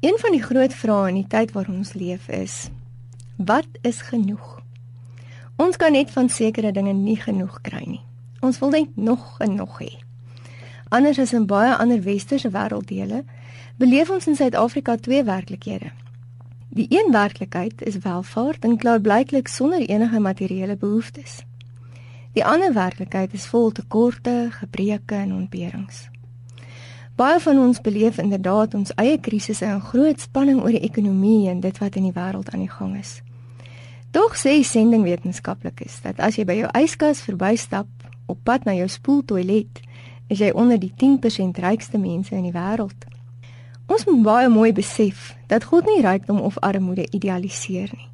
Een van die groot vrae in die tyd waarin ons leef is: Wat is genoeg? Ons kan net van sekere dinge nie genoeg kry nie. Ons wil net nog en nog hê. Anders as in baie ander westerse wêrelddele, beleef ons in Suid-Afrika twee werklikhede. Die een werklikheid is welvaart en klaarblyklik sonder enige materiële behoeftes. Die ander werklikheid is vol tekorte, gebreke en ontberings. Baie van ons beleef inderdaad ons eie krisisse en groot spanning oor die ekonomie en dit wat in die wêreld aan die gang is. Tog sê sendingwetenskaplikes dat as jy by jou yskas verbystap op pad na jou spoeltoilet, is jy onder die 10% rykste mense in die wêreld. Ons moet baie mooi besef dat God nie rykdom of armoede idealiseer nie.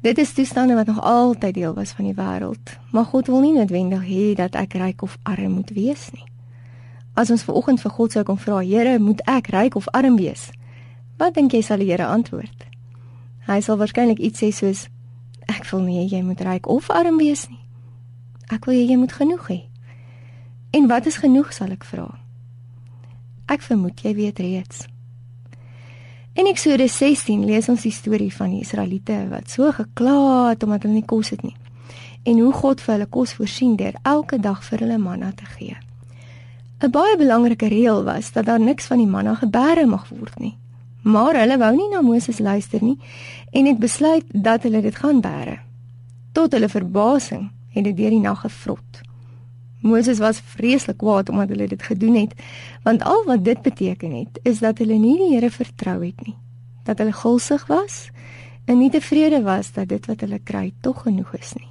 Dit is toestande wat nog altyd deel was van die wêreld, maar God wil nie noodwendig hê dat ek ryk of arm moet wees nie. As ons ver oggend vir God sou kom vra, Here, moet ek ryk of arm wees? Wat dink jy sal die Here antwoord? Hy sal waarskynlik iets sê soos ek wil nie jy moet ryk of arm wees nie. Ek wil jy moet genoeg hê. En wat is genoeg sal ek vra? Ek vermoed jy weet reeds. In Eksodus 16 lees ons die storie van die Israeliete wat so gekla het omdat hulle nie kos het nie en hoe God vir hulle kos voorsien deur elke dag vir hulle manna te gee. 'n Baie belangrike reël was dat daar niks van die manna gebeere mag word nie. Maar hulle wou nie na Moses luister nie en het besluit dat hulle dit gaan bære. Tot hulle verbasing het dit deur die nag gevrot. Moses was vreeslik kwaad omdat hulle dit gedoen het, want al wat dit beteken het, is dat hulle nie die Here vertrou het nie, dat hulle gulsig was en nie tevrede was dat dit wat hulle kry tog genoeg is nie.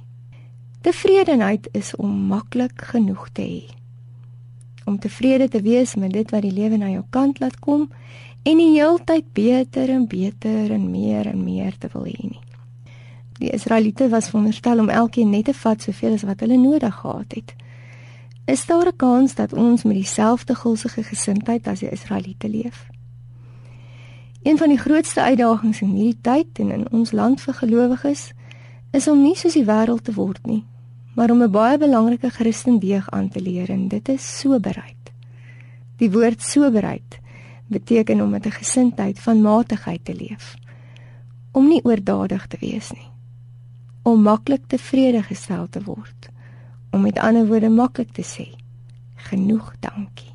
Tevredenheid is om maklik genoeg te hê. Om tevrede te wees met dit wat die lewe na jou kant laat kom en die heeltyd beter en beter en meer en meer te wil hê nie. Die Israeliete was veronderstel om elkeen net te vat soveel as wat hulle nodig gehad het. Is daar 'n kans dat ons met dieselfde gulsige gesindheid as die Israeliete leef? Een van die grootste uitdagings in hierdie tyd en in ons land vir gelowiges is om nie soos die wêreld te word nie, maar om 'n baie belangrike Christendeeg aan te leer en dit is soberheid. Die woord soberheid beteken om met 'n gesindheid van matigheid te leef. Om nie oordadig te wees nie. Om maklik tevrede gestel te word om met ander woorde maklik te sê genoeg dankie